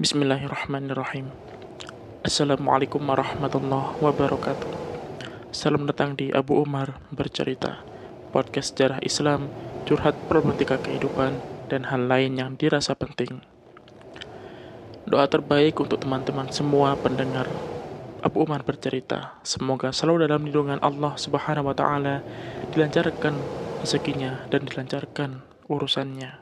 Bismillahirrahmanirrahim. Assalamualaikum warahmatullahi wabarakatuh. Salam datang di Abu Umar bercerita, podcast sejarah Islam, curhat problematika kehidupan, dan hal lain yang dirasa penting. Doa terbaik untuk teman-teman semua pendengar Abu Umar bercerita, semoga selalu dalam lindungan Allah Subhanahu wa taala dilancarkan rezekinya dan dilancarkan urusannya.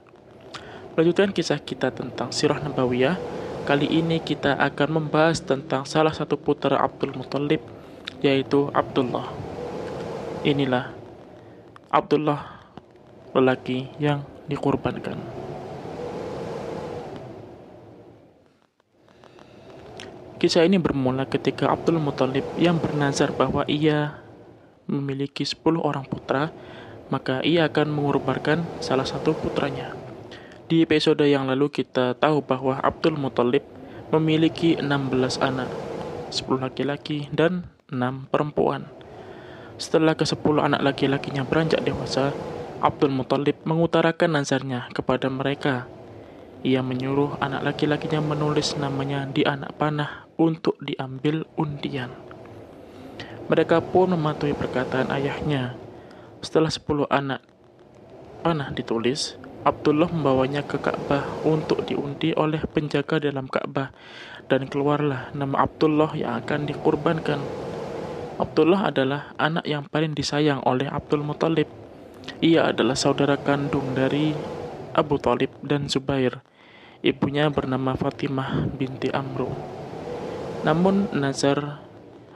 Melanjutkan kisah kita tentang sirah Nabawiyah, kali ini kita akan membahas tentang salah satu putra Abdul Muthalib, yaitu Abdullah. Inilah Abdullah, lelaki yang dikorbankan. Kisah ini bermula ketika Abdul Muthalib yang bernazar bahwa ia memiliki 10 orang putra, maka ia akan mengorbankan salah satu putranya. Di episode yang lalu kita tahu bahwa Abdul Muthalib memiliki 16 anak, 10 laki-laki dan 6 perempuan. Setelah ke-10 anak laki-lakinya beranjak dewasa, Abdul Muthalib mengutarakan nazarnya kepada mereka. Ia menyuruh anak laki-lakinya menulis namanya di anak panah untuk diambil undian. Mereka pun mematuhi perkataan ayahnya. Setelah 10 anak panah ditulis, Abdullah membawanya ke Ka'bah untuk diundi oleh penjaga dalam Ka'bah dan keluarlah nama Abdullah yang akan dikurbankan. Abdullah adalah anak yang paling disayang oleh Abdul Muthalib. Ia adalah saudara kandung dari Abu Talib dan Zubair. Ibunya bernama Fatimah binti Amru. Namun nazar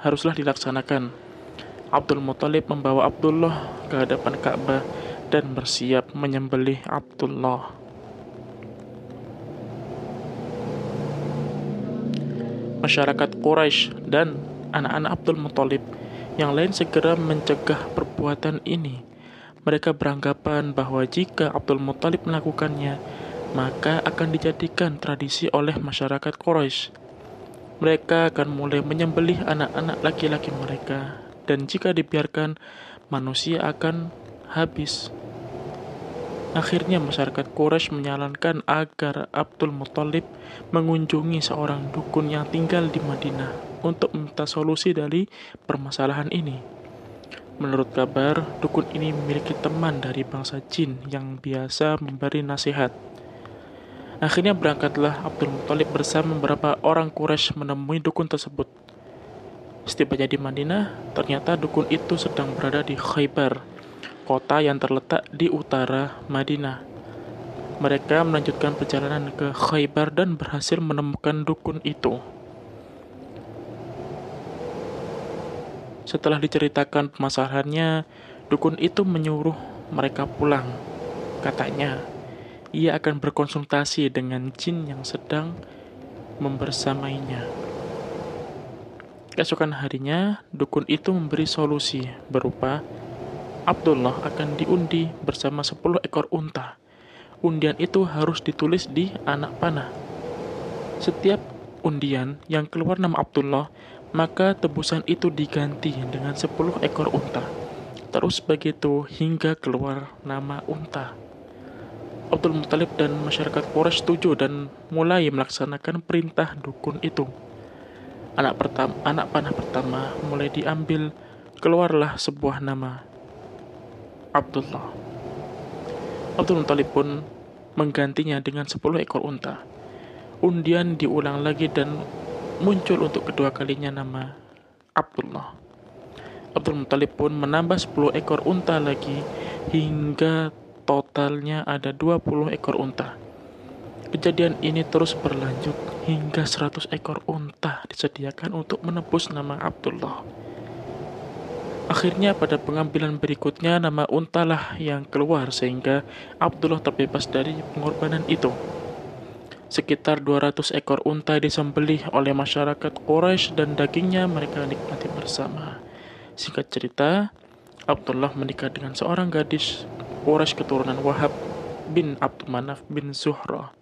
haruslah dilaksanakan. Abdul Muthalib membawa Abdullah ke hadapan Ka'bah dan bersiap menyembelih Abdullah. Masyarakat Quraisy dan anak-anak Abdul Muthalib yang lain segera mencegah perbuatan ini. Mereka beranggapan bahwa jika Abdul Muthalib melakukannya, maka akan dijadikan tradisi oleh masyarakat Quraisy. Mereka akan mulai menyembelih anak-anak laki-laki mereka, dan jika dibiarkan, manusia akan habis. Akhirnya masyarakat Quraisy menyarankan agar Abdul Muthalib mengunjungi seorang dukun yang tinggal di Madinah untuk meminta solusi dari permasalahan ini. Menurut kabar, dukun ini memiliki teman dari bangsa jin yang biasa memberi nasihat. Akhirnya berangkatlah Abdul Muthalib bersama beberapa orang Quraisy menemui dukun tersebut. Setibanya di Madinah, ternyata dukun itu sedang berada di Khaybar, kota yang terletak di utara Madinah. Mereka melanjutkan perjalanan ke Khaybar dan berhasil menemukan dukun itu. Setelah diceritakan permasalahannya, dukun itu menyuruh mereka pulang. Katanya, ia akan berkonsultasi dengan jin yang sedang membersamainya. Keesokan harinya, dukun itu memberi solusi berupa Abdullah akan diundi bersama 10 ekor unta. Undian itu harus ditulis di anak panah. Setiap undian yang keluar nama Abdullah, maka tebusan itu diganti dengan 10 ekor unta. Terus begitu hingga keluar nama unta. Abdul Muthalib dan masyarakat Quraisy setuju dan mulai melaksanakan perintah dukun itu. Anak pertama, anak panah pertama mulai diambil, keluarlah sebuah nama Abdullah. Abdul Muttalib pun menggantinya dengan 10 ekor unta. Undian diulang lagi dan muncul untuk kedua kalinya nama Abdullah. Abdul Muttalib pun menambah 10 ekor unta lagi hingga totalnya ada 20 ekor unta. Kejadian ini terus berlanjut hingga 100 ekor unta disediakan untuk menebus nama Abdullah. Akhirnya pada pengambilan berikutnya nama untalah yang keluar sehingga Abdullah terbebas dari pengorbanan itu. Sekitar 200 ekor unta disembelih oleh masyarakat Quraisy dan dagingnya mereka nikmati bersama. Singkat cerita, Abdullah menikah dengan seorang gadis Quraisy keturunan Wahab bin Abdul Manaf bin Zuhra.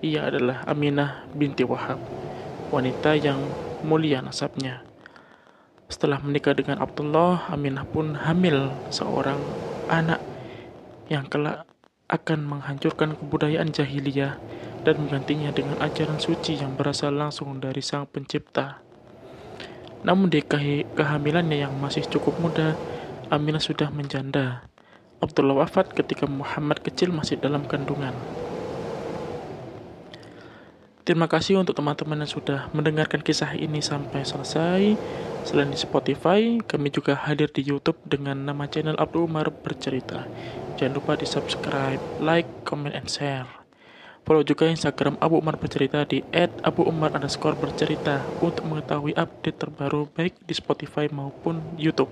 Ia adalah Aminah binti Wahab, wanita yang mulia nasabnya. Setelah menikah dengan Abdullah, Aminah pun hamil seorang anak yang kelak akan menghancurkan kebudayaan jahiliyah dan menggantinya dengan ajaran suci yang berasal langsung dari Sang Pencipta. Namun di kehamilannya yang masih cukup muda, Aminah sudah menjanda. Abdullah wafat ketika Muhammad kecil masih dalam kandungan. Terima kasih untuk teman-teman yang sudah mendengarkan kisah ini sampai selesai. Selain di Spotify, kami juga hadir di YouTube dengan nama channel Abdul Umar Bercerita. Jangan lupa di subscribe, like, comment, and share. Follow juga Instagram Abu Umar Bercerita di @abuumar underscore bercerita untuk mengetahui update terbaru baik di Spotify maupun YouTube.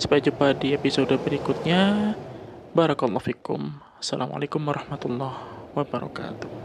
Sampai jumpa di episode berikutnya. Barakallahu fikum. Assalamualaikum warahmatullahi wabarakatuh.